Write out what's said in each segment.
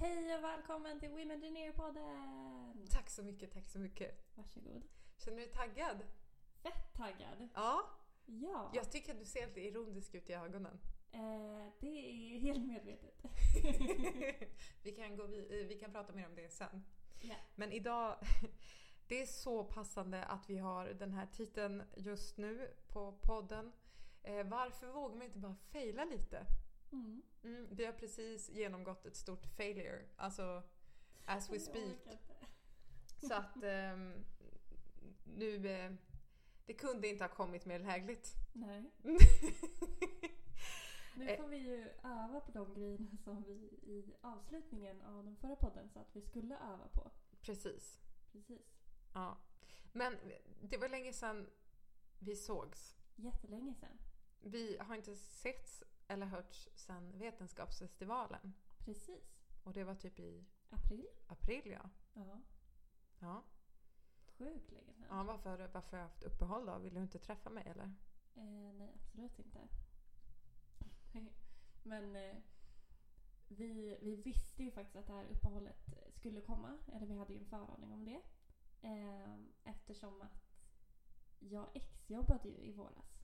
Hej och välkommen till Womengineer-podden! Tack så mycket, tack så mycket. Varsågod. Känner du dig taggad? Fett taggad! Ja. Ja, Jag tycker att du ser lite ironisk ut i ögonen. Eh, det är helt medvetet. vi, kan gå vid, eh, vi kan prata mer om det sen. Ja. Men idag, det är så passande att vi har den här titeln just nu på podden. Eh, varför vågar man inte bara fejla lite? Mm. Mm, vi har precis genomgått ett stort failure, alltså as we speak. Så att ehm, nu, det kunde inte ha kommit mer lägligt. Nej. Nu Eh. får vi ju öva på de grejerna som vi i avslutningen av den förra podden sa att vi skulle öva på. Precis. Precis. Ja. Men det var länge sedan vi sågs. Jättelänge sedan. Vi har inte setts eller hörts sedan Vetenskapsfestivalen. Precis. Och det var typ i April. april ja. Ja. Ja, Sjukt länge sedan. ja varför, varför har jag haft uppehåll då? Vill du inte träffa mig eller? Eh, nej, absolut inte. Men eh, vi, vi visste ju faktiskt att det här uppehållet skulle komma. Eller vi hade ju en föraning om det. Eh, eftersom att jag exjobbade ju i våras.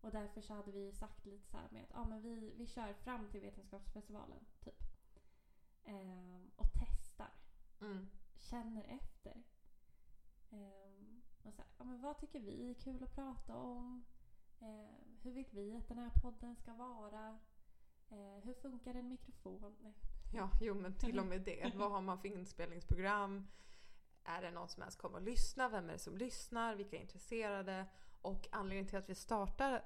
Och därför så hade vi sagt lite så här med att ah, men vi, vi kör fram till Vetenskapsfestivalen. Typ. Eh, och testar. Mm. Känner efter. Ehm, och så här, ja, men vad tycker vi är kul att prata om? Ehm, hur vill vi att den här podden ska vara? Ehm, hur funkar en mikrofon? Nej. Ja, jo men till och med det. Vad har man för inspelningsprogram? Är det någon som ens kommer att lyssna? Vem är det som lyssnar? Vilka är intresserade? Och anledningen till att vi startar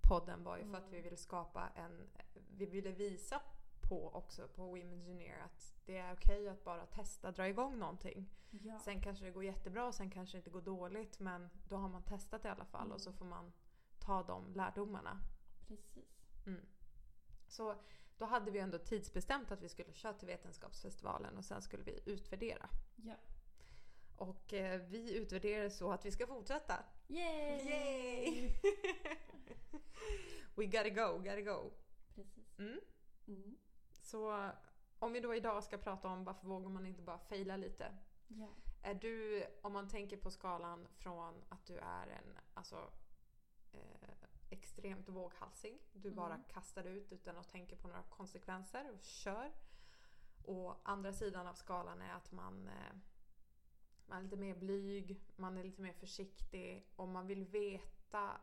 podden var ju för att vi Mm. ville skapa en... Vi ville visa på också på Women Engineer att det är okej att bara testa, dra igång någonting. Ja. Sen kanske det går jättebra och sen kanske det inte går dåligt men då har man testat i alla fall och så Mm. får man ta de lärdomarna. Precis. Mm. Så då hade vi ändå tidsbestämt att vi skulle köra till Vetenskapsfestivalen och sen skulle vi utvärdera. Ja. Och eh, vi utvärderade så att vi ska fortsätta. Yay! Yay! We gotta go, gotta go. Precis. Mm. Mm. Så om vi då idag ska prata om varför vågar man inte bara fejla lite. Ja. Är du, om man tänker på skalan från att du är en alltså, extremt våghalsig. Du Mm. bara kastar ut utan att tänka på några konsekvenser och kör. Och andra sidan av skalan är att man, eh, man är lite mer blyg, man är lite mer försiktig och man vill veta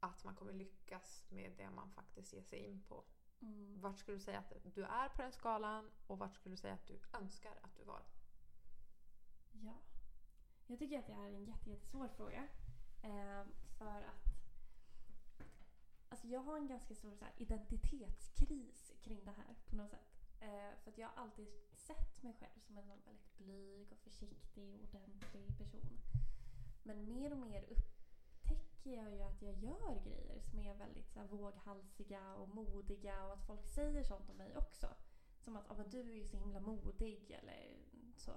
att man kommer lyckas med det man faktiskt ger sig in på. Mm. Vart skulle du säga att du är på den skalan och vart skulle du säga att du önskar att du var? Ja. Jag tycker att det är en jätte, jättesvår fråga. Eh, för att alltså jag har en ganska stor så här, identitetskris kring det här på något sätt. Eh, för att jag har alltid sett mig själv som en sån väldigt blyg och försiktig och ordentlig person. Men mer och mer upptäcker jag ju att jag gör grejer som är väldigt så här, våghalsiga och modiga och att folk säger sånt om mig också. Som att ah, men du är ju så himla modig eller så.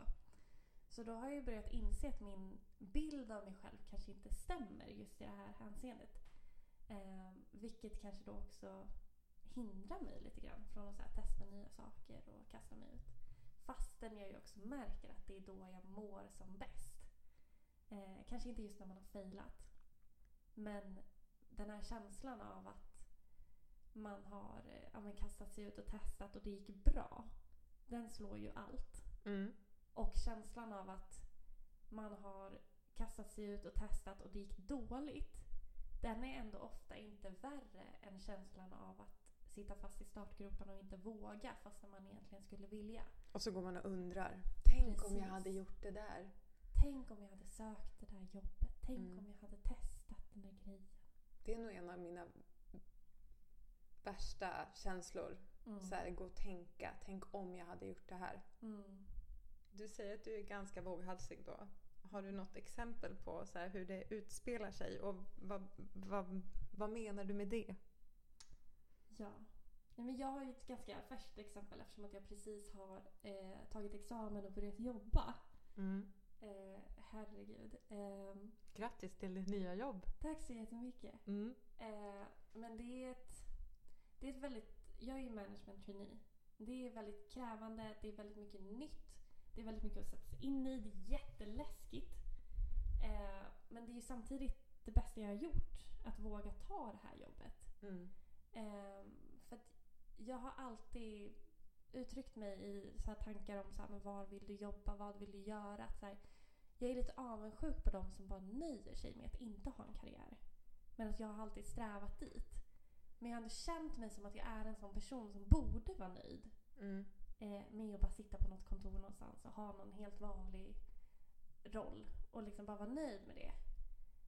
Så då har jag ju börjat inse att min bild av mig själv kanske inte stämmer just i det här hänseendet. Eh, vilket kanske då också hindrar mig lite grann från att här, testa nya saker och kasta mig ut. Fastän jag ju också märker att det är då jag mår som bäst. Eh, kanske inte just när man har failat. Men den här känslan av att man har ja, men kastat sig ut och testat och det gick bra. Den slår ju allt. Mm. Och känslan av att man har kastat sig ut och testat och det gick dåligt. Den är ändå ofta inte värre än känslan av att sitta fast i startgroparna och inte våga fastän man egentligen skulle vilja. Och så går man och undrar. Tänk om Precis. jag hade gjort det där. Tänk om jag hade sökt det där jobbet. Tänk Mm. om jag hade testat den där grejen. Det är nog en av mina värsta känslor. Mm. Så här, gå och tänka. Tänk om jag hade gjort det här. Mm. Du säger att du är ganska våghalsig då. Har du något exempel på så hur det utspelar sig och vad, vad, vad menar du med det? Ja. Nej, men jag har ju ett ganska färskt exempel eftersom att jag precis har eh, tagit examen och börjat jobba. Mm. Eh, herregud. Eh, Grattis till ditt nya jobb. tack så jättemycket. Mm. Eh, men det är ett, det är ett väldigt... Jag är ju management trainee. Det är väldigt krävande, det är väldigt mycket nytt. Det är väldigt mycket att sätta sig in i, det är jätteläskigt. Eh, men det är ju samtidigt det bästa jag har gjort. Att våga ta det här jobbet. Mm. Ehm, för att jag har alltid uttryckt mig i så tankar om så här, men var vill du jobba, vad vill du göra? Att så här, jag är lite avundsjuk på de som bara nöjer sig med att inte ha en karriär. Men att jag har alltid strävat dit. Men jag har ändå känt mig som att jag är en sån person som borde vara nöjd Mm. Eh, med att bara sitta på något kontor någonstans och ha någon helt vanlig roll och liksom bara vara nöjd med det.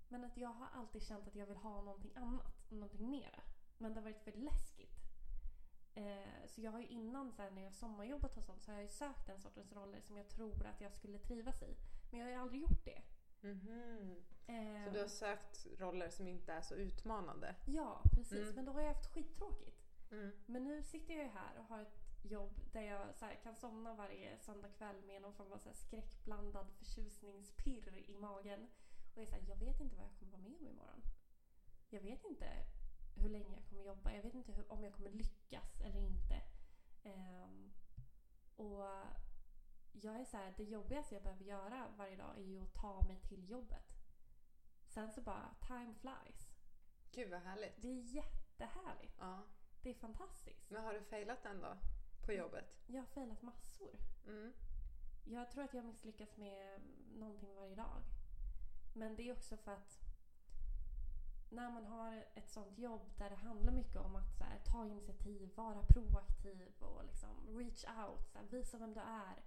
Men att jag har alltid känt att jag vill ha någonting annat, någonting mera. Men det har varit för läskigt. Eh, så jag har ju innan så här, när jag sommarjobbat och sånt så har jag ju sökt den sortens roller som jag tror att jag skulle trivas i. Men jag har ju aldrig gjort det. Mhm. Eh, Så du har sökt roller som inte är så utmanande? Ja, precis. Mm. Men då har jag haft skittråkigt. Mm. Men nu sitter jag ju här och har ett jobb där jag så här, kan somna varje söndagkväll med någon form av så här, skräckblandad förtjusningspirr i magen. Och jag är så här, jag vet inte vad jag kommer vara med om imorgon. Jag vet inte hur länge jag kommer jobba. Jag vet inte hur, om jag kommer lyckas eller inte. Ehm, och jag är så här, det jobbigaste jag behöver göra varje dag är ju att ta mig till jobbet. Sen så bara, time flies. Gud vad härligt. Det är jättehärligt. Ja. Det är fantastiskt. Men har du failat än då? På jobbet? Jag har failat massor. Mm. Jag tror att jag misslyckas med någonting varje dag. Men det är också för att när man har ett sånt jobb där det handlar mycket om att här, ta initiativ, vara proaktiv och liksom reach out, här, visa vem du är.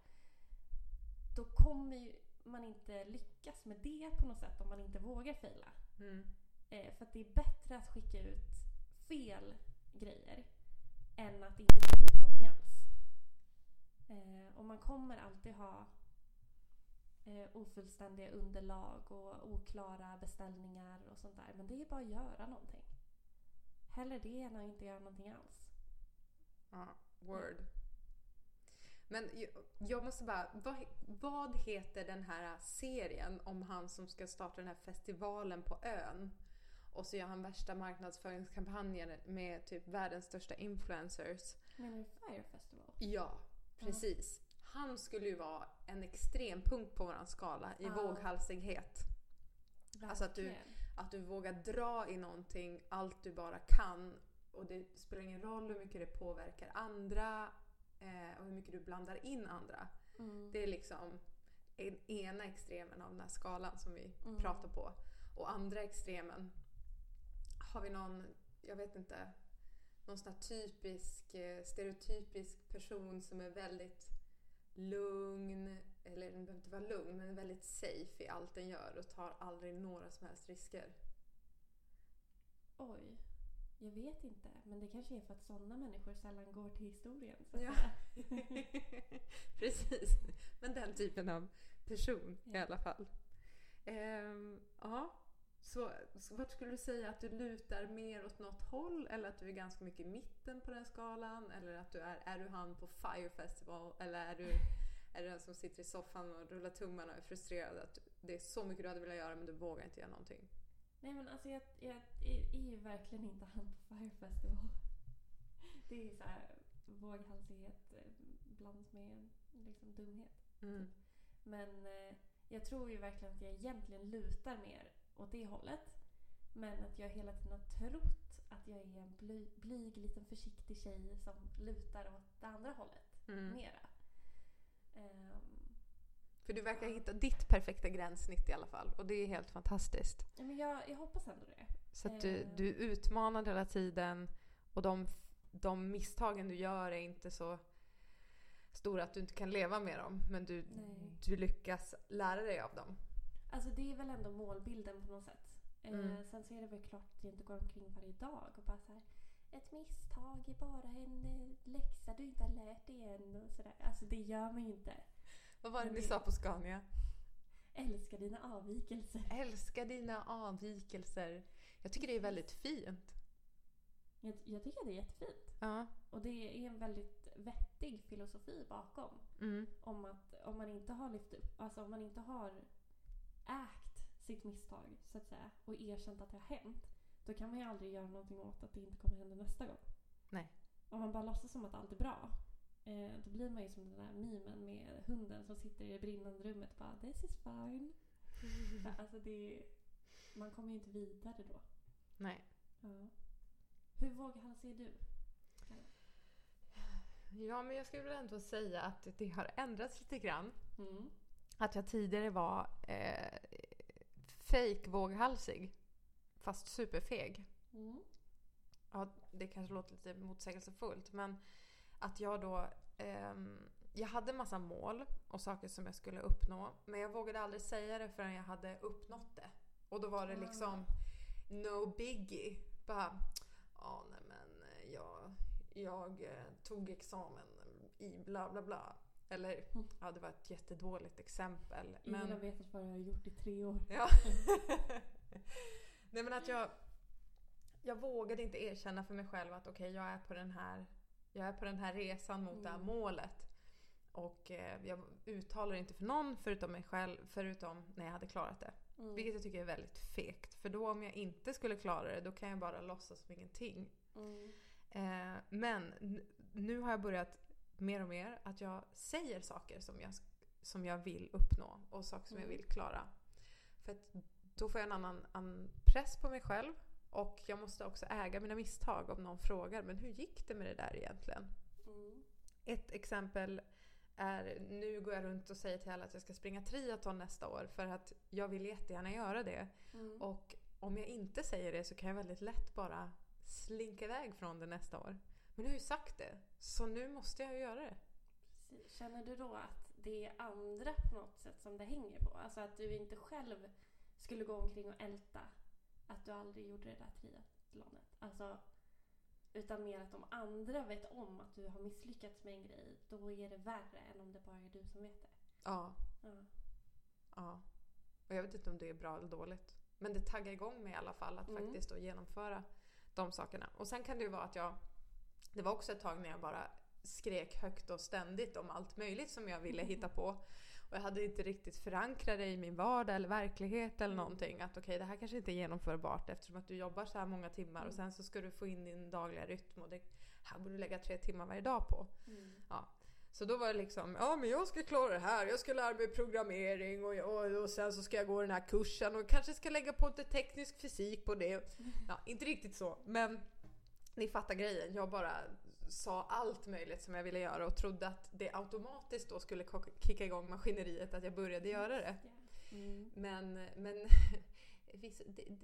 Då kommer man inte lyckas med det på något sätt om man inte vågar faila. Mm. Eh, för att det är bättre att skicka ut fel grejer än att inte skicka ut någonting alls. Eh, och man kommer alltid ha eh, ofullständiga underlag och oklara beställningar och sånt där. Men det är bara att göra någonting. Hellre det än att inte göra någonting alls. Ja, word. Men jag, måste bara, vad, vad heter den här serien om han som ska starta den här festivalen på ön? Och så gör han värsta marknadsföringskampanjen med typ världens största influencers. Menar du Fire Festival? Ja, precis. Han skulle ju vara en extrem punkt på våran skala i Ja. våghalsighet. Alltså att du- Verkligen. Att du vågar dra i någonting allt du bara kan och det spelar ingen roll hur mycket det påverkar andra eh, och hur mycket du blandar in andra. Mm. Det är liksom en, ena extremen av den här skalan som vi Mm. pratar på. Och andra extremen har vi någon, jag vet inte, någon sån här typisk, eh, stereotypisk person som är väldigt lugn, eller den behöver inte vara lugn, men väldigt safe i allt den gör och tar aldrig några som helst risker. Oj. Jag vet inte. Men det kanske är för att sådana människor sällan går till historien. Så Ja. Precis. Men den typen av person i Ja. alla fall. Ehm, ja. Så, så vart skulle du säga att du lutar mer åt något håll eller att du är ganska mycket i mitten på den skalan? Eller att du är, är du han på Fire Festival? Eller är du, är du den som sitter i soffan och rullar tummarna och är frustrerad att det är så mycket du hade velat göra men du vågar inte göra någonting? Nej men alltså jag, jag är, är ju verkligen inte han på Fire Festival. Det är så här våghalsighet eh, blandas med liksom dumhet. Mm. Men eh, jag tror ju verkligen att jag egentligen lutar mer åt det hållet. Men att jag hela tiden har trott att jag är en bly, blyg liten försiktig tjej som lutar åt det andra hållet Mm. mera. Ehm, För du verkar hitta ditt perfekta gränssnitt i alla fall och det är helt fantastiskt. ja, men jag, jag hoppas ändå det. Så att du, Eh. du är utmanad hela tiden och de, de misstagen du gör är inte så stora att du inte kan leva med dem. Men du, Nej. du lyckas lära dig av dem. Alltså det är väl ändå målbilden på något sätt. Eh, Mm. Sen så är det väl klart att jag inte går omkring varje dag och bara så här. Ett misstag är bara en eh, läxa du inte har lärt dig än och sådär. Alltså det gör man ju inte. Vad var det ni sa på Scania? Älskar dina avvikelser. Älska dina avvikelser. Jag tycker det är väldigt fint. Jag, jag tycker det är jättefint. Ja. och det är en väldigt vettig filosofi bakom. Mm. Om att om man inte har lyft upp, alltså om man inte har ägt sitt misstag så att säga och erkänt att det har hänt. Då kan man ju aldrig göra någonting åt att det inte kommer hända nästa gång. Nej. Om man bara låtsas som att allt är bra. Eh, då blir man ju som den där memen med hunden som sitter i det brinnande rummet och bara “This is fine”. Alltså det, man kommer ju inte vidare då. Nej. Ja. Hur våghalsig är du? Ja, men jag skulle väl ändå säga att det har ändrats lite grann. Mm. Att jag tidigare var eh, fake våghalsig fast superfeg. Mm. Ja, det kanske låter lite motsägelsefullt men att jag då ehm, jag hade massa mål och saker som jag skulle uppnå men jag vågade aldrig säga det förrän jag hade uppnått det. Och då var det liksom no biggie. Bara, ja nej men eh, jag, jag eh, tog examen i bla bla bla. Eller, Mm. ja det var ett jättedåligt exempel. Ingen Men, har vetat vad jag har gjort i tre år. Ja. Nej men att jag, jag vågade inte erkänna för mig själv att okej jag är på den här jag är på den här resan mot det här Mm. målet. Och eh, jag uttalar inte för någon förutom mig själv, förutom när jag hade klarat det. Mm. Vilket jag tycker är väldigt fegt. För då om jag inte skulle klara det, då kan jag bara låtsas som ingenting. Mm. Eh, men nu har jag börjat mer och mer att jag säger saker som jag, som jag vill uppnå och saker som jag Mm. vill klara. För att då får jag en annan, annan press på mig själv och jag måste också äga mina misstag om någon frågar men hur gick det med det där egentligen? Mm. Ett exempel är, nu går jag runt och säger till alla att jag ska springa triathlon nästa år för att jag vill jättegärna göra det. Mm. Och om jag inte säger det så kan jag väldigt lätt bara slinka iväg från det nästa år. Men nu har ju sagt det, så nu måste jag ju göra det. Känner du då att det är andra på något sätt som det hänger på? Alltså att du inte själv skulle gå omkring och älta att du aldrig gjorde det där triathlonet? Alltså, utan mer att om andra vet om att du har misslyckats med en grej, då är det värre än om det bara är du som vet det. Ja, Ja. ja. Och jag vet inte om det är bra eller dåligt. Men det taggar igång mig i alla fall att Mm. faktiskt då genomföra de sakerna. Och sen kan det ju vara att jag... Det var också ett tag när jag bara skrek högt och ständigt om allt möjligt som jag ville hitta på. Och jag hade inte riktigt förankrat det i min vardag eller verklighet eller någonting. Att okej, det här kanske inte är genomförbart eftersom att du jobbar så här många timmar och sen så ska du få in din dagliga rytm och det här borde du lägga tre timmar varje dag på. Mm. Så då var det liksom, ja men jag ska klara det här, jag ska lära mig programmering och, och, och sen så ska jag gå den här kursen och kanske ska lägga på lite teknisk fysik på det. Ja, inte riktigt så, men ni fattar grejen. Jag bara sa allt möjligt som jag ville göra och trodde att det automatiskt då skulle kicka igång maskineriet att jag började göra det. Mm. Men, men det,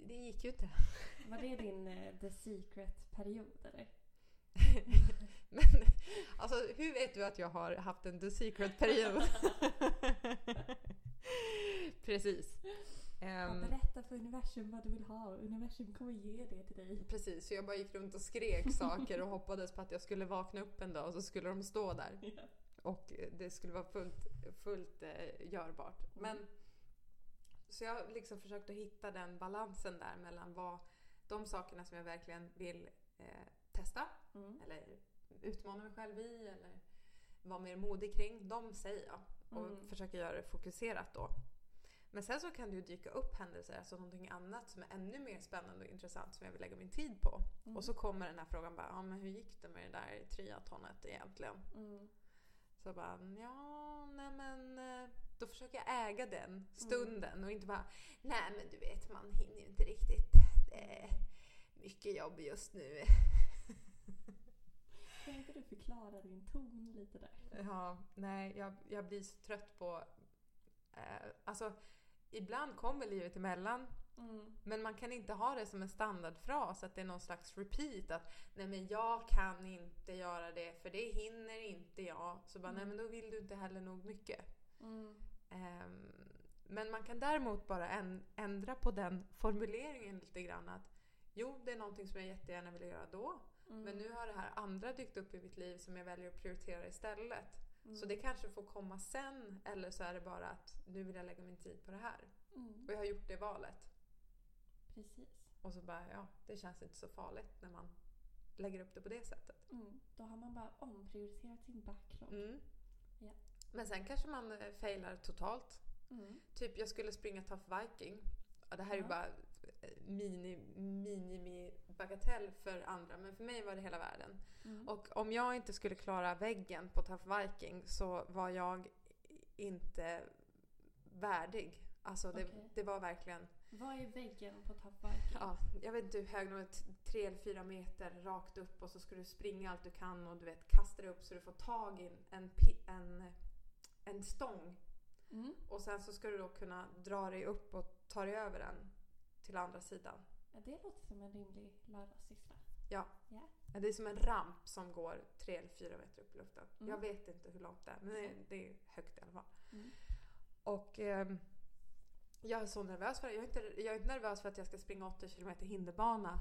det gick ju inte. Var det din eh, The Secret-period eller? Men alltså hur vet du att jag har haft en The Secret-period? Precis. Ehm, berätta för universum vad du vill ha och universum kommer ge det till dig. precis, så jag bara gick runt och skrek saker och hoppades på att jag skulle vakna upp en dag och så skulle de stå där. Ja. Och det skulle vara fullt, fullt eh, görbart. Men, så jag liksom försökt att hitta den balansen där mellan vad, de sakerna som jag verkligen vill eh, testa Mm. eller utmana mig själv i eller vara mer modig kring. De säger jag och Mm. försöker göra det fokuserat då. Men sen så kan det ju dyka upp händelser, alltså någonting annat som är ännu mer spännande och intressant som jag vill lägga min tid på. Mm. Och så kommer den här frågan bara, ja men hur gick det med det där triathonet egentligen? Mm. Så bara, ja nej men eh, då försöker jag äga den stunden och inte bara, nej men du vet man hinner ju inte riktigt. Det är mycket jobb just nu. Kan inte du förklara din ton lite där? Ja, nej, jag, jag blir så trött på... Eh, alltså, ibland kommer livet emellan, Mm. men man kan inte ha det som en standardfras, att det är någon slags repeat. Att nej men jag kan inte göra det, för det hinner inte jag. Så bara, nej Mm. men då vill du inte heller nog mycket. Mm. Ehm, men man kan däremot bara ändra på den formuleringen lite grann. Att jo, det är någonting som jag jättegärna vill göra då, Mm. men nu har det här andra dykt upp i mitt liv som jag väljer att prioritera istället. Mm. Så det kanske får komma sen eller så är det bara att nu vill jag lägga min tid på det här. Mm. Och jag har gjort det valet. Precis. Och så bara, ja, det känns inte så farligt när man lägger upp det på det sättet. Mm. Då har man bara omprioriterat sin backlog. Mm. Ja. Men sen kanske man eh, failar totalt. Mm. Typ jag skulle springa Tough Viking. Ja, det här är ju Ja. bara mini, minimi bagatell för andra men för mig var det hela världen. Mm. Och om jag inte skulle klara väggen på Tough Viking så var jag inte värdig. Alltså det, Okej. det var verkligen, Vad är väggen på Tough Viking? ja, jag vet inte hur hög, t- tre eller fyra meter rakt upp och så ska du springa allt du kan och du vet kasta dig upp så du får tag i en, en, en stång Mm. och sen så ska du då kunna dra dig upp och ta dig över den till andra sidan. Ja, det låter som en rimlig lördagssyssla. Ja. Ja, Det är som en ramp som går tre eller fyra meter upp i luften. Mm. Jag vet inte hur långt det är, men det är, det är högt i alla fall. Mm. Och ehm, jag är så nervös för det. Jag är, inte, jag är inte nervös för att jag ska springa 80 km hinderbana.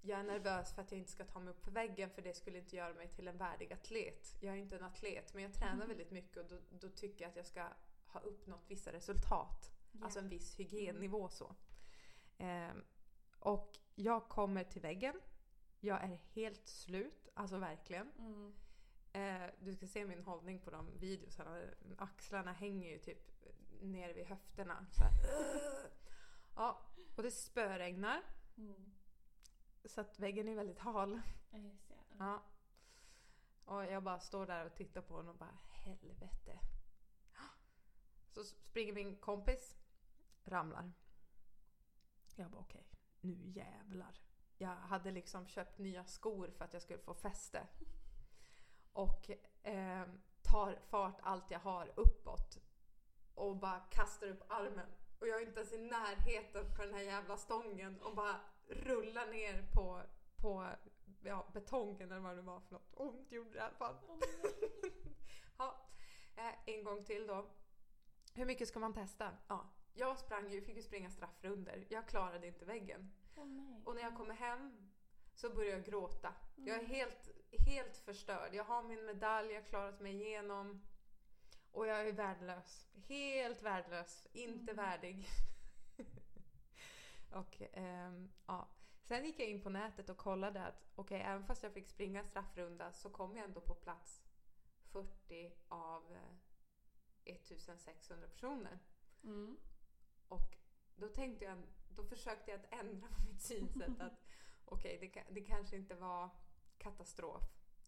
Jag är nervös för att jag inte ska ta mig upp för väggen för det skulle inte göra mig till en värdig atlet. Jag är inte en atlet men jag tränar Mm. väldigt mycket och då, då tycker jag att jag ska ha uppnått vissa resultat. Ja. Alltså en viss hygiennivå så. Ehm, och jag kommer till väggen. Jag är helt slut, alltså verkligen. Mm. Eh, du ska se min hållning på de videosarna. Axlarna hänger ju typ ner vid höfterna. Ja, och det spöregnar. Mm. Så att väggen är väldigt hal. Ja. Och jag bara står där och tittar på den och bara helvete. Så springer min kompis, ramlar. Jag bara okej, nu jävlar. Jag hade liksom köpt nya skor för att jag skulle få fäste. Och eh, tar fart allt jag har uppåt. Och bara kastar upp armen. Och jag är inte ens i närheten på den här jävla stången och bara rullar ner på, på ja, betongen eller vad det var för något. Ont gjorde det i alla fall. Ja, eh, en gång till då. Hur mycket ska man testa? Ja, jag sprang ju, fick ju springa straffrunder. Jag klarade inte väggen. Nej. Och när jag kommer hem så börjar jag gråta. Jag är Mm. helt, helt förstörd. Jag har min medalj, jag har klarat mig igenom. Och jag är värdelös. Helt värdelös. Inte Mm. värdig. och ehm, ja. Sen gick jag in på nätet och kollade att okej, även fast jag fick springa straffrunda så kom jag ändå på plats 40 av eh, 1600 personer. Mm. Och då tänkte jag, då försökte jag att ändra på mitt synsätt att okej, det, ka- det kanske inte var katastrof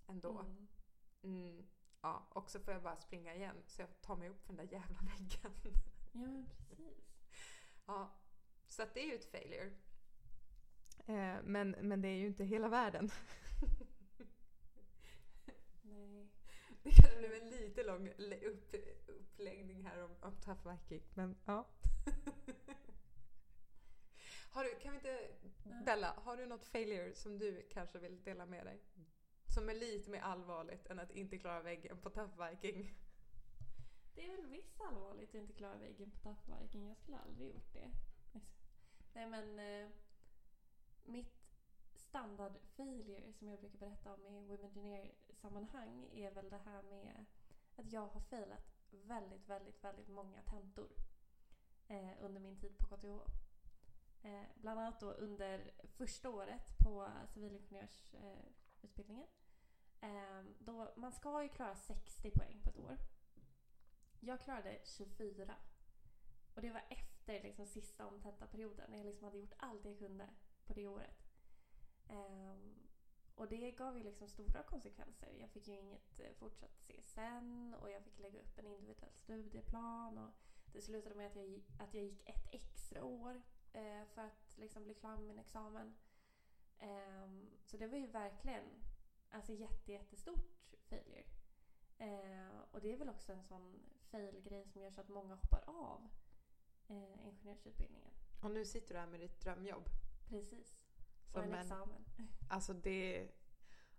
ändå. Mm. Mm, ja, och så får jag bara springa igen så jag tar mig upp för den där jävla väggen. Ja, men precis. ja, så att det är ju ett failure. Eh, men, men det är ju inte hela världen. Nej. Det kanske blev en lite lång upp, uppläggning här om, om Tough Viking, men ja. har du, kan vi inte, Ja. Bella, har du något failure som du kanske vill dela med dig? Som är lite mer allvarligt än att inte klara väggen på Tough Viking. Det är väl visst allvarligt att inte klara väggen på Tough Viking. Jag skulle aldrig gjort det. Nej men eh, mitt standard failure som jag brukar berätta om i Women sammanhang är väl det här med att jag har failat väldigt, väldigt, väldigt många tentor eh, under min tid på KTH. Eh, bland annat då under första året på civilingenjörsutbildningen. Eh, eh, då, man ska ju klara 60 poäng på ett år. Jag klarade 24. Och det var efter liksom sista omtentaperioden. när Jag liksom hade gjort allt jag kunde på det året. Um, och det gav ju liksom stora konsekvenser. Jag fick ju inget eh, fortsatt CSN och jag fick lägga upp en individuell studieplan. Och det slutade med att jag, att jag gick ett extra år eh, för att liksom bli klar med min examen. Ehm, så det var ju verkligen alltså jätte, jättestort failure. Eh, och det är väl också en sån fail-grej som gör så att många hoppar av eh, ingenjörsutbildningen. Och nu sitter du här med ditt drömjobb. Precis. Och Som en en, examen. alltså det...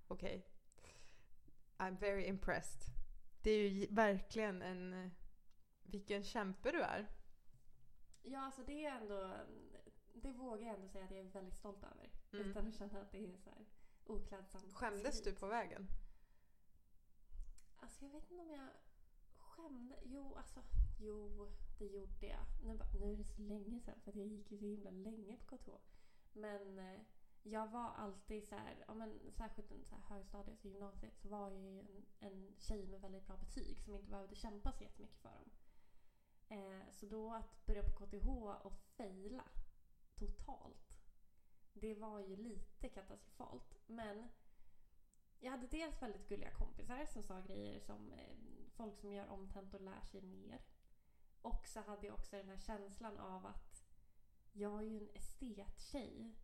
Okej. I'm very impressed. Det är ju verkligen en... Vilken kämpe du är. Ja, alltså det är ändå... Det vågar jag ändå säga att jag är väldigt stolt över. Mm. Utan att känna att det är så här oklädsamt. Skämdes du på vägen? Alltså jag vet inte om jag skämde. Jo, alltså. Jo, det gjorde jag. Nu, nu är det så länge sedan för jag gick ju så himla länge på KTH. Men eh, jag var alltid så här, ja men särskilt i så här högstadiet och gymnasiet så var jag ju en, en tjej med väldigt bra betyg som inte behövde kämpa så jättemycket för dem. Eh, så då att börja på KTH och fejla totalt, det var ju lite katastrofalt. Men jag hade dels väldigt gulliga kompisar som sa grejer som eh, folk som gör omtent och lär sig mer. Och så hade jag också den här känslan av att jag är ju en estettjej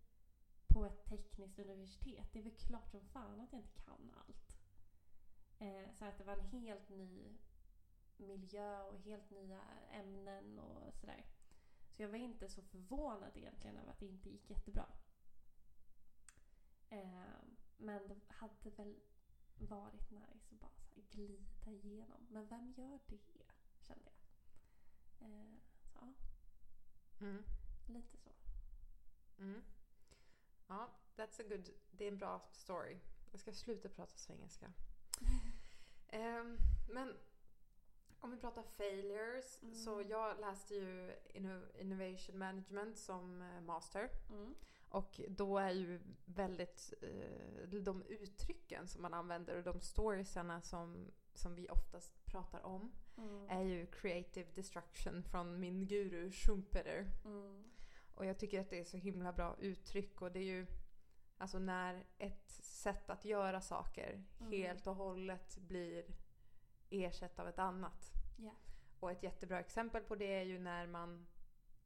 på ett tekniskt universitet. Det är väl klart som fan att jag inte kan allt. Eh, så att det var en helt ny miljö och helt nya ämnen och sådär. Så jag var inte så förvånad egentligen över att det inte gick jättebra. Eh, men det hade väl varit nice att bara glida igenom. Men vem gör det? Kände jag. Eh, så ja, Mm. lite så. Mm. Ja, that's a good... Det är en bra story. Jag ska sluta prata svengelska. Ehm, men om vi pratar failures. Mm. Så jag läste ju inno- Innovation Management som eh, master. Mm. Och då är ju väldigt eh, de uttrycken som man använder och de storiesarna som, som vi oftast pratar om Mm. är ju creative destruction från min guru Schumpeter. Mm. Och jag tycker att det är så himla bra uttryck och det är ju alltså när ett sätt att göra saker Mm. helt och hållet blir ersatt av ett annat. Ja. Och ett jättebra exempel på det är ju när man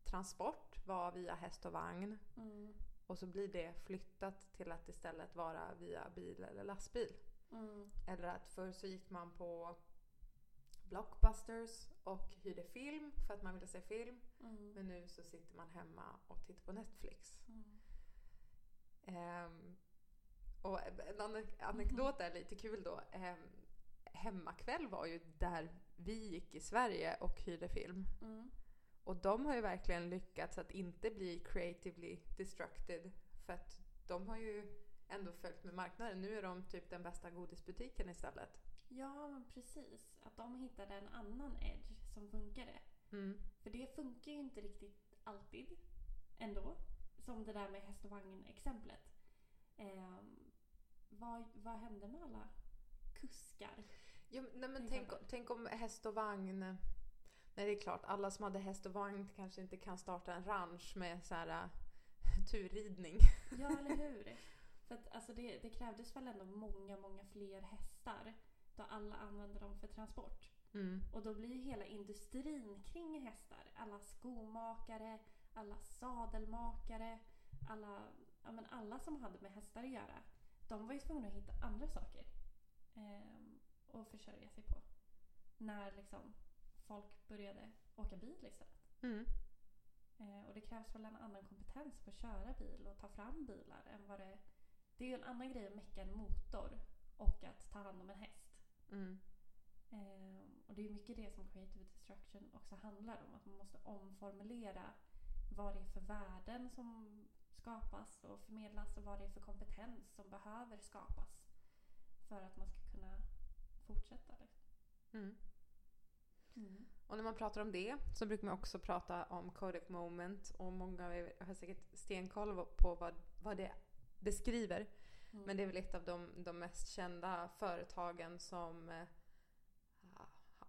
transport var via häst och vagn Mm. och så blir det flyttat till att istället vara via bil eller lastbil. Mm. Eller att förr så gick man på Blockbusters och hyrde film för att man ville se film. Mm. Men nu så sitter man hemma och tittar på Netflix. Ehm, och en ane- anekdot är lite kul då. Ehm, hemmakväll var ju där vi gick i Sverige och hyrde film. Mm. Och de har ju verkligen lyckats att inte bli creatively destructed. För att de har ju ändå följt med marknaden. Nu är de typ den bästa godisbutiken istället. Ja, men precis. Att de hittade en annan edge som funkade. Mm. För det funkar ju inte riktigt alltid ändå. Som det där med häst och vagn-exemplet. Ehm, vad, vad hände med alla kuskar? Ja, men- nej, men tänk, tänk om häst och vagn... Nej, det är klart, alla som hade häst och vagn kanske inte kan starta en ranch med så här äh, turridning. Ja, eller hur? För att alltså det, det krävdes väl ändå många, många fler hästar då alla använde dem för transport. Mm. Och då blir ju hela industrin kring hästar, alla skomakare, alla sadelmakare, alla, ja men alla som hade med hästar att göra, de var ju tvungna att hitta andra saker ehm, att försörja sig på. När liksom folk började åka bil istället. Mm. Eh, och det krävs väl en annan kompetens för att köra bil och ta fram bilar än vad det... Det är ju en annan grej att mecka en motor och att ta hand om en häst. Mm. Ehm, och det är ju mycket det som creative destruction också handlar om. Att man måste omformulera vad det är för värden som skapas och förmedlas och vad det är för kompetens som behöver skapas för att man ska kunna fortsätta. Liksom. Mm. Och när man pratar om det så brukar man också prata om Kodak Moment och många av er har säkert stenkoll på vad, vad det beskriver. Mm. Men det är väl ett av de, de mest kända företagen som eh,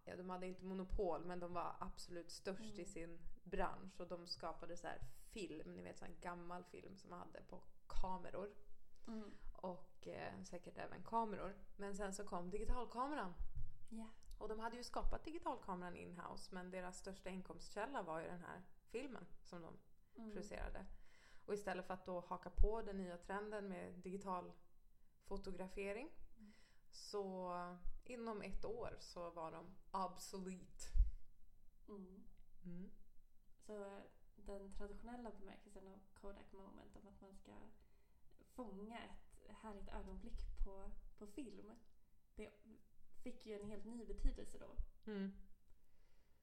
Ja, de hade inte monopol men de var absolut störst i Mm. sin bransch och de skapade så här film, ni vet sån gammal film som man hade på kameror. Mm. Och eh, säkert även kameror. Men sen så kom digitalkameran. Ja. Och de hade ju skapat digitalkameran in-house men deras största inkomstkälla var ju den här filmen som de Mm. producerade. Och istället för att då haka på den nya trenden med digital fotografering Mm. så inom ett år så var de obsolete. Mm. Mm. Så eh, den traditionella bemärkelsen av Kodak moment om att man ska fånga ett härligt ögonblick på, på film. Det fick ju en helt ny betydelse då. Mm.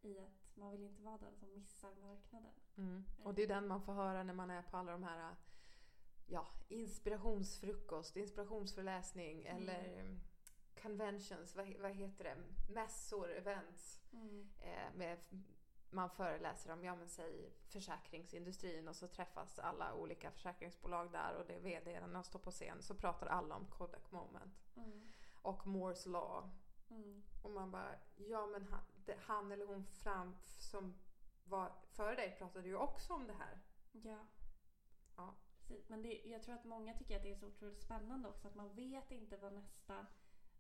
I att man vill inte vara den som missar marknaden. Mm. Och det är den man får höra när man är på alla de här ja, inspirationsfrukost, inspirationsföreläsning Mm. eller conventions, vad, vad heter det? Mässor, events. Mm. eh, med man föreläser om, ja men säg försäkringsindustrin och så träffas alla olika försäkringsbolag där och det är vd-arna står på scen så pratar alla om Kodak moment Mm. och Moores law. Mm. Och man bara, ja men han, det, han eller hon fram som var före dig pratade ju också om det här. Ja. Ja. Precis. Men det, jag tror att många tycker att det är så otroligt spännande också att man vet inte vad nästa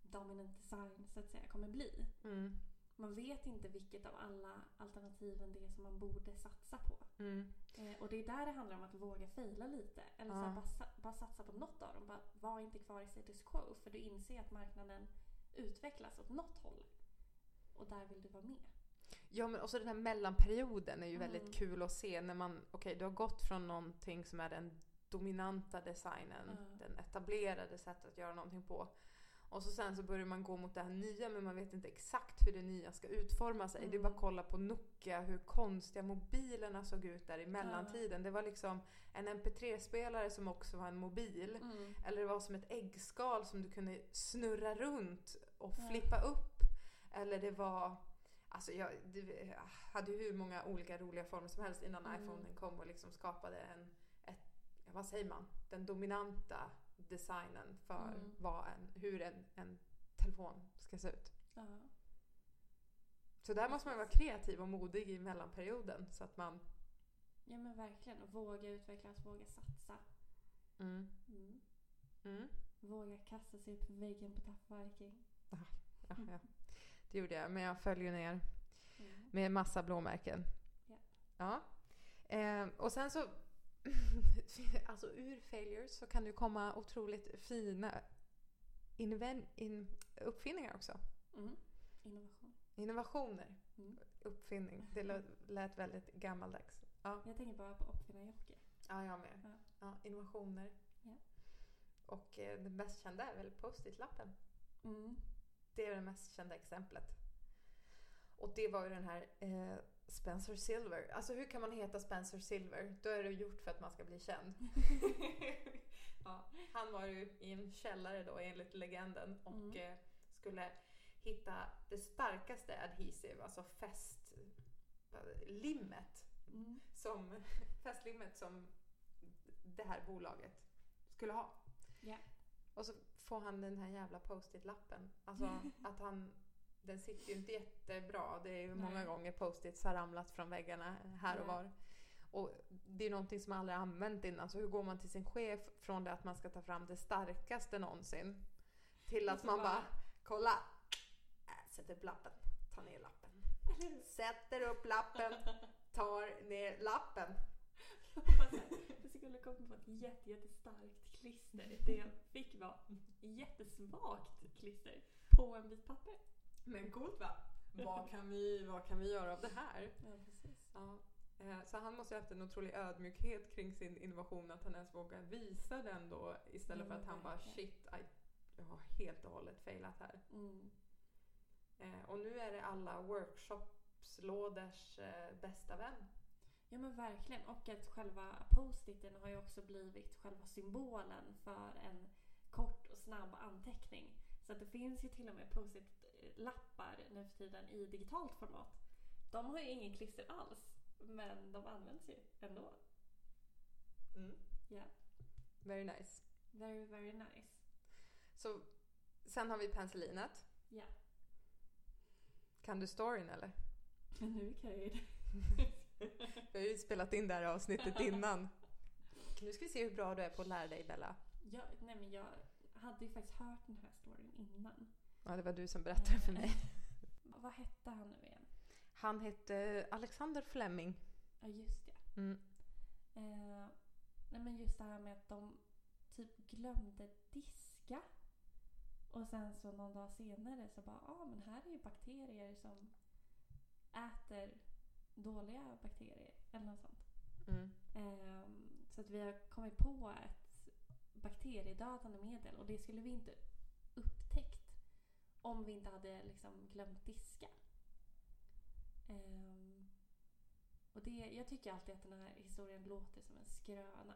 dominant design så att säga kommer bli. Mm. Man vet inte vilket av alla alternativen det är som man borde satsa på. Mm. Eh, och det är där det handlar om att våga fejla lite. Eller så här, bara, bara satsa på något av dem. Bara, var inte kvar i status quo för du inser att marknaden utvecklas åt något håll. Och där vill du vara med. Ja men också den här mellanperioden är ju Mm. väldigt kul att se när man, okej du har gått från någonting som är den dominanta designen, Ja. den etablerade sättet att göra någonting på. Och så sen så börjar man gå mot det här nya men man vet inte exakt hur det nya ska utforma sig. Det är bara Mm. att kolla på Nokia, hur konstiga mobilerna såg ut där i mellantiden. Det var liksom en MP3-spelare som också var en mobil. Mm. Eller det var som ett äggskal som du kunde snurra runt och flippa upp. Eller det var... Alltså jag det hade ju hur många olika roliga former som helst innan Mm. iPhonen kom och liksom skapade en... Ja, vad säger man? Den dominanta designen för Mm. vad en, hur en, en telefon ska se ut. Ja. Så där måste man vara kreativ och modig i mellanperioden så att man... ja men verkligen. Våga utvecklas, våga satsa. Mm, Mm. mm. Våga kasta sig upp för väggen på Tough Viking. Ja, ja. Det gjorde jag, men jag föll ju ner. Mm. Med massa blåmärken. Ja. Ja. Eh, och sen så, alltså ur failures så kan det komma otroligt fina inven- in, uppfinningar också. Mm. Innovation. Innovationer. Mm. Uppfinning. Det lät, väldigt gammaldags. Ja, Jag tänker bara på Uppfinnar-Jocke. ja jag med. Ja. Ja, innovationer. Ja. Och eh, det mest kända är väl post-it-lappen. Mm. Det är det mest kända exemplet. Och det var ju den här eh, Spencer Silver. Alltså hur kan man heta Spencer Silver? Då är det gjort för att man ska bli känd. ja, han var ju i en källare då enligt legenden och Mm. eh, skulle hitta det starkaste adhesive, alltså fästlimmet Mm. som, fästlimmet som det här bolaget skulle ha. Ja. Och så får han den här jävla post-it-lappen. Alltså att han... Den sitter ju inte jättebra. Det är ju många gånger post-its har ramlat från väggarna här och var. Och det är någonting som man aldrig använt innan. Så hur går man till sin chef från det att man ska ta fram det starkaste någonsin till att man bara- bara, kolla! Äh, sätter upp lappen, tar ner lappen. Sätter upp lappen, tar ner lappen. Det skulle komma på ett jätte, jättestarkt klister. Det jag fick var jättesvagt klister på en bit papper. Men coolt va? Vad kan vi, vad kan vi göra av det här? Ja, precis. Ja. eh, Så han måste ha haft en otrolig ödmjukhet kring sin innovation, att han ens vågar visa den då istället Ja, för att han bara shit, I, jag har helt och hållet failat här. Mm. Eh, Och nu är det alla workshopslådors eh, bästa vän. Ja men verkligen. Och att själva post-iten har ju också blivit själva symbolen för en kort och snabb anteckning. Så att det finns ju till och med post-it-lappar nu för tiden i digitalt format. De har ju ingen klister alls. Men de används ju ändå. Ja. Very nice. Very, very nice. Så sen har vi penicillinet. Ja. Kan du storyn eller? Nu kan jag ju det. Vi har ju spelat in det här avsnittet innan. Nu ska vi se hur bra du är på att lära dig Bella. Ja, nej men jag hade ju faktiskt hört den här storyn innan. Ja, det var du som berättade för mig. Vad hette han nu igen? Han hette Alexander Fleming. Ja, just det. Mm. Eh, nej men just det här med att de typ glömde diska. Och sen så någon dag senare så bara, ja ah, men här är ju bakterier som äter dåliga bakterier. Eller något sånt. Mm. Ehm, så att vi har kommit på ett bakteriedödande medel och det skulle vi inte upptäckt om vi inte hade liksom glömt diska. Ehm, och det, jag tycker alltid att den här historien låter som en skröna.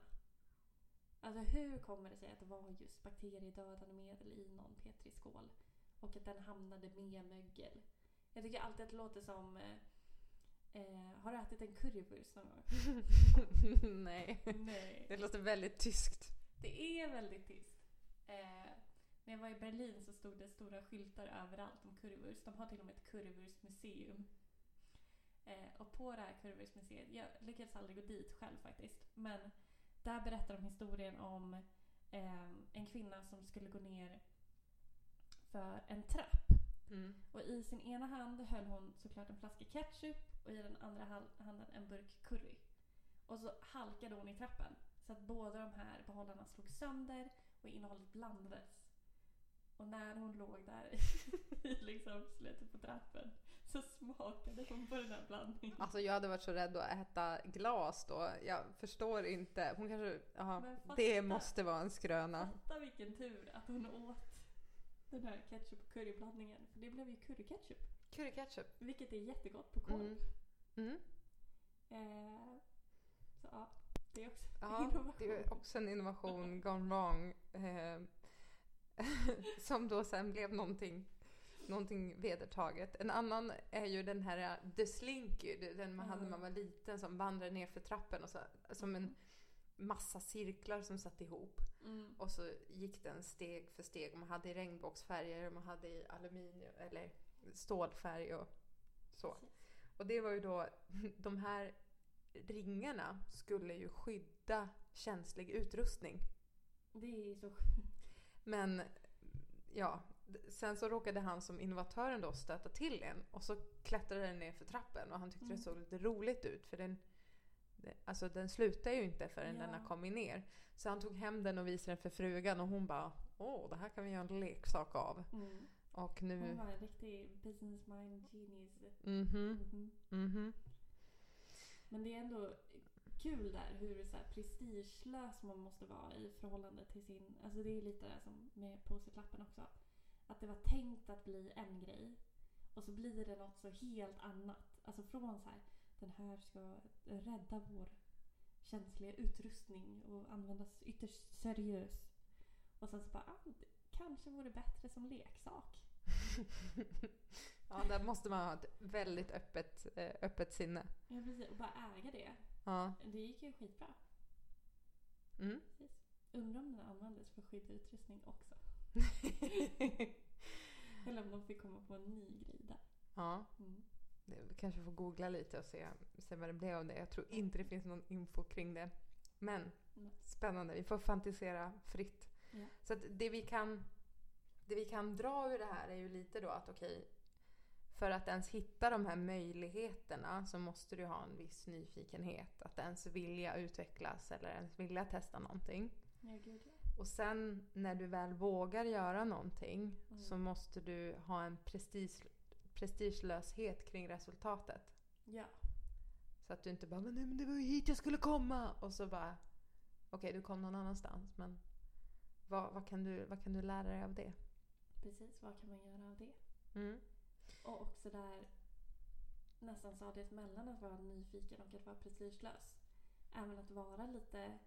Alltså hur kommer det sig att det var just bakteriedödande medel i någon petriskål och att den hamnade med mögel? Jag tycker alltid att det låter som eh, Eh, har du ätit en currywurst någon gång? Nej. Nej. Det låter väldigt tyskt. Det är väldigt tyst. Eh, när jag var i Berlin så stod det stora skyltar överallt om currywurst. De har till och med ett currywurstmuseum. Eh, och på det här currywurstmuseet, jag lyckades aldrig gå dit själv faktiskt, men där berättar de historien om eh, en kvinna som skulle gå ner för en trapp. Mm. Och i sin ena hand höll hon såklart en flaska ketchup och i den andra handen en burk curry. Och så halkade hon i trappen. Så att båda de här behållarna slog sönder och innehållet blandades. Och när hon låg där i liksom slutet på trappen så smakade hon på den här blandningen. Alltså jag hade varit så rädd att äta glas då. Jag förstår inte. Hon kanske... Men fatta- det måste vara en skröna. Fatta vilken tur att hon åt den här ketchup och curryblandningen. För det blev ju curryketchup. Curryketchup. Vilket är jättegott på korv. Mm. Mm. Eh, så ja, det är också Ja, innovation. det är också en innovation gone wrong. Eh, som då sen blev någonting, någonting vedertaget. En annan är ju den här eh, The Slinky, den man hade när man var liten som vandrade ner för trappen och så, som en massa cirklar som satt ihop. Mm. Och så gick den steg för steg. Man hade i regnbågsfärger och man hade i aluminium eller stålfärg och så. Och det var ju då, de här ringarna skulle ju skydda känslig utrustning. Det är så Men ja, sen så råkade han som innovatören då stöta till en och så klättrade den ner för trappen och han tyckte Mm. det såg lite roligt ut för den, alltså den slutar ju inte förrän den Ja. har kommit ner. Så han tog hem den och visade den för frugan och hon bara åh det här kan vi göra en leksak av. Mm. Och nu... Hon var en riktig business mind genius. Mhm, Mhm. mhm. Men det är ändå kul där hur så här prestigelös man måste vara i förhållande till sin... Alltså det är lite det som med post-it-lappen också. Att det var tänkt att bli en grej och så blir det något så helt annat. Alltså från så här, den här ska rädda vår känsliga utrustning och användas ytterst seriöst. Och sen så bara, ah, det kanske vore bättre som leksak. ja, där måste man ha ett väldigt öppet, eh, öppet sinne. Ja, precis. Och bara äga det. Ja. Det gick ju skitbra. Mm. Precis. Undrar om den användes för skyddsutrustning också. Eller om de fick komma på en ny grej där. ja. Mm. Vi kanske får googla lite och se, se vad det blev av det. Jag tror inte det finns någon info kring det. Men Nej. spännande, vi får fantisera fritt. Ja. Så att det vi kan det vi kan dra ur det här är ju lite då att okej, för att ens hitta de här möjligheterna så måste du ha en viss nyfikenhet. Att ens vilja utvecklas eller ens vilja testa någonting. Ja, gud ja. Och sen när du väl vågar göra någonting Mm. så måste du ha en prestige, prestigelöshet kring resultatet. Ja, Så att du inte bara men, nej, men det var ju hit jag skulle komma och så bara okej du kom någon annanstans men vad, vad, kan du, vad kan du lära dig av det? precis. Vad kan man göra av det? Mm. Och också där nästan stadiet mellan att vara nyfiken och att vara prestigelös. Även att vara lite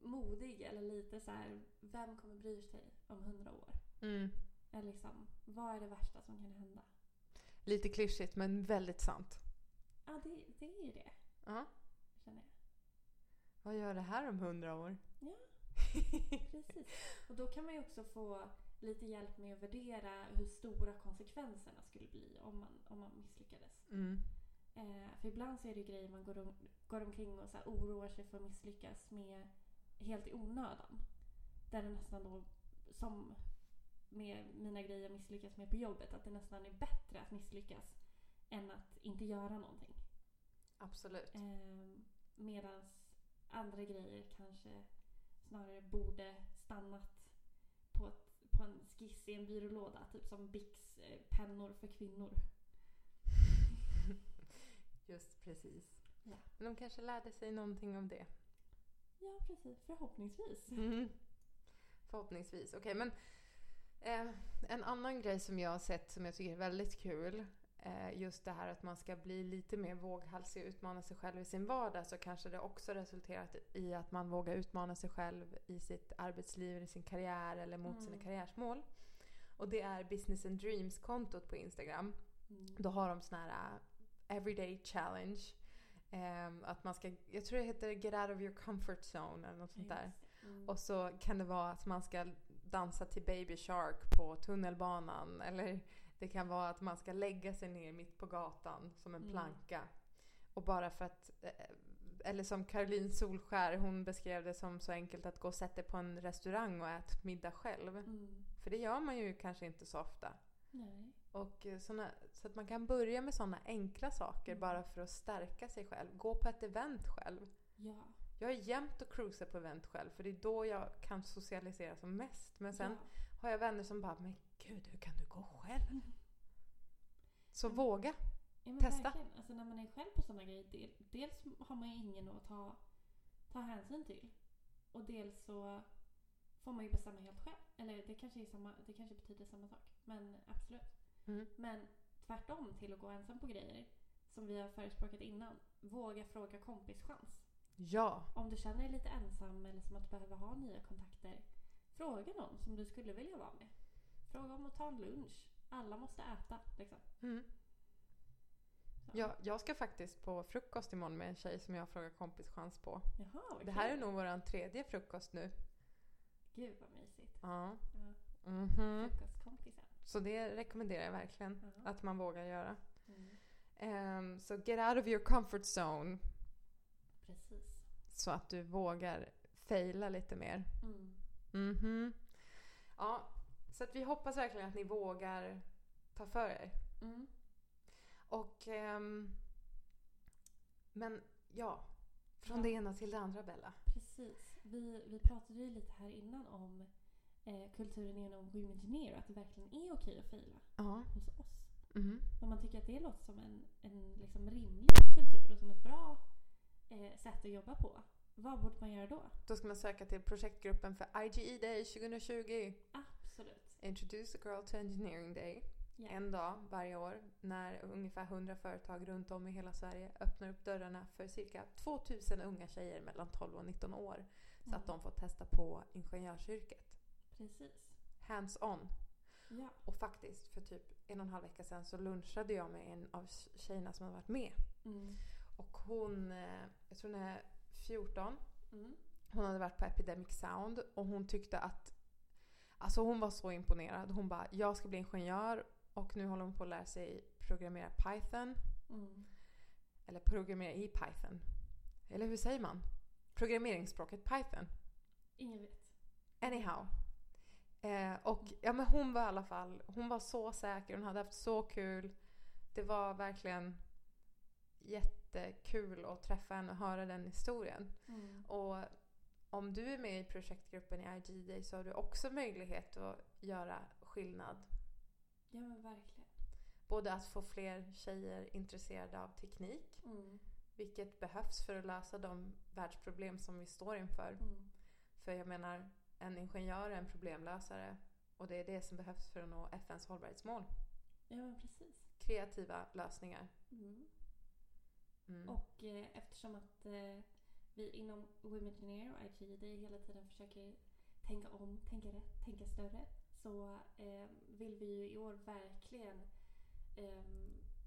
modig eller lite så här, vem kommer bry sig om hundra år? Mm. Eller liksom, vad är det värsta som kan hända? Lite klyschigt men väldigt sant. Ja, det, det är ju det, Ja. känner jag. Vad gör det här om hundra år? Precis. Och då kan man ju också få lite hjälp med att värdera hur stora konsekvenserna skulle bli om man, om man misslyckades. Mm. Eh, för ibland så är det grejer man går, om, går omkring och så oroar sig för att misslyckas med helt i onödan. Där det nästan då, som med mina grejer misslyckas med på jobbet, att det nästan är bättre att misslyckas än att inte göra någonting. Absolut. Eh, Medan andra grejer kanske snarare borde stannat på en skiss i en byrålåda. Typ som Bicks eh, pennor för kvinnor. Just precis. Ja. Men de kanske lärde sig någonting av det. Ja, precis. Förhoppningsvis. Mm. Förhoppningsvis. Okej, men eh, en annan grej som jag har sett som jag tycker är väldigt kul. Eh, just det här att man ska bli lite mer våghalsig och utmana sig själv i sin vardag. Så kanske det också resulterat i att man vågar utmana sig själv i sitt arbetsliv, i sin karriär eller mot Mm. sina karriärsmål. Och det är Business and Dreams-kontot på Instagram. Mm. Då har de såna här everyday challenge. Ehm, att man ska, jag tror det heter get out of your comfort zone eller något sånt där. Mm. Och så kan det vara att man ska dansa till Baby Shark på tunnelbanan. Eller det kan vara att man ska lägga sig ner mitt på gatan som en Mm. planka. Och bara för att... eh, Eller som Caroline Solskär, hon beskrev det som så enkelt att gå och sätta på en restaurang och äta middag själv. Mm. För det gör man ju kanske inte så ofta. Nej. Och eh, såna, så att man kan börja med sådana enkla saker Mm. bara för att stärka sig själv. Gå på ett event själv. Ja. Jag är jämt och cruisar på event själv för det är då jag kan socialisera som mest. Men sen ja. har jag vänner som bara “men gud, hur kan du gå själv?” Mm. Så Mm. våga! Ja, Testa. Alltså när man är själv på sådana grejer, del, dels har man ju ingen att ta, ta hänsyn till. Och dels så får man ju bestämma helt själv. Eller det kanske, är samma, det kanske betyder samma sak. Men absolut. Mm. Men tvärtom till att gå ensam på grejer, som vi har förespråkat innan. Våga fråga kompischans. Ja! Om du känner dig lite ensam eller som att du behöver ha nya kontakter, fråga någon som du skulle vilja vara med. Fråga om att ta en lunch. Alla måste äta. Liksom. Mm. Ja. Jag ska faktiskt på frukost imorgon med en tjej som jag frågar kompischans på. Jaha, vad Det här är nog vår tredje frukost nu. Gud vad mysigt. Ja. Ja, Mhm. Frukostkompisar. Så det rekommenderar jag verkligen Ja. att man vågar göra. Mm. Ehm, så get out of your comfort zone Precis. så att du vågar faila lite mer. Mm. Mhm. Ja, så att vi hoppas verkligen att ni vågar ta för er. Mm. Och... ehm, men ja, från Ja. det ena till det andra Bella. Precis. Vi, vi pratade ju lite här innan om eh, kulturen Engineer och att det verkligen är okej att fejla Ja. hos oss. Mhm. Om man tycker att det låter som en, en liksom rimlig kultur och som ett bra eh, sätt att jobba på. Vad borde man göra då? Då ska man söka till projektgruppen för IGE Day 2020. Absolut. Introduce a girl to engineering day. Ja. En dag varje år när ungefär 100 företag runt om i hela Sverige öppnar upp dörrarna för cirka 2000 unga tjejer mellan 12 och 19 år. Så att Mm. de får testa på ingenjörsyrket. Precis. Hands on. Ja. Och faktiskt för typ en och en halv vecka sedan så lunchade jag med en av tjejerna som har varit med. Mm. Och hon, eh, jag tror hon är 14. Mm. Hon hade varit på Epidemic Sound och hon tyckte att Alltså hon var så imponerad. Hon bara, jag ska bli ingenjör och nu håller hon på att lära sig programmera Python. Mm. Eller programmera i Python. Eller hur säger man? Programmeringsspråket Python. Ingen vet. Anyhow. Eh, och ja, men hon var i alla fall, hon var så säker, hon hade haft så kul. Det var verkligen jättekul att träffa henne och höra den historien. Mm. Och om du är med i projektgruppen i IGD så har du också möjlighet att göra skillnad. Ja men verkligen. Både att få fler tjejer intresserade av teknik, Mm. vilket behövs för att lösa de världsproblem som vi står inför. Mm. För jag menar, en ingenjör är en problemlösare och det är det som behövs för att nå FNs hållbarhetsmål. Ja men precis. Kreativa lösningar. Mm. Mm. Och eh, eftersom att eh, vi inom Women Engineer och IGD hela tiden försöker tänka om, tänka rätt, tänka större så eh, vill vi ju i år verkligen eh,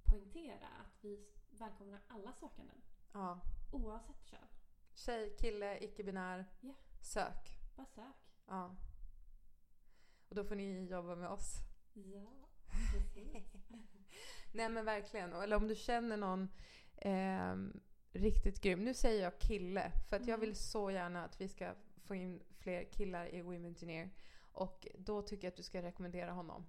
poängtera att vi välkomnar alla sökanden Ja. oavsett kön. Tjej, kille, icke-binär. Ja. Sök. Bara sök. Ja. Och då får ni jobba med oss. Ja, precis. Nej men verkligen. Eller om du känner någon ehm, riktigt grym. Nu säger jag kille. För att jag Mm. vill så gärna att vi ska få in fler killar i Women Engineer. Och då tycker jag att du ska rekommendera honom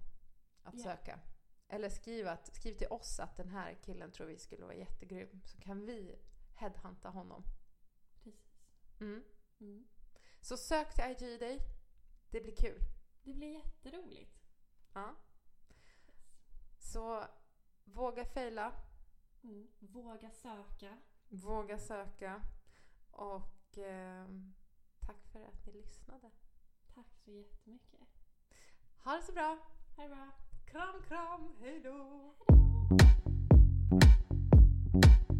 att Ja. söka. Eller skriv, att, skriv till oss att den här killen tror vi skulle vara jättegrym. Så kan vi headhunta honom. precis. Mm. Mm. Så sök till IG Day. Det blir kul. Det blir jätteroligt. Ja. Så våga fejla. Mm. Våga söka. Våga söka. Och ehm, tack för att ni lyssnade. Tack så jättemycket. Ha det så bra. Ha det bra. Kram, kram. Hej då. Hej då.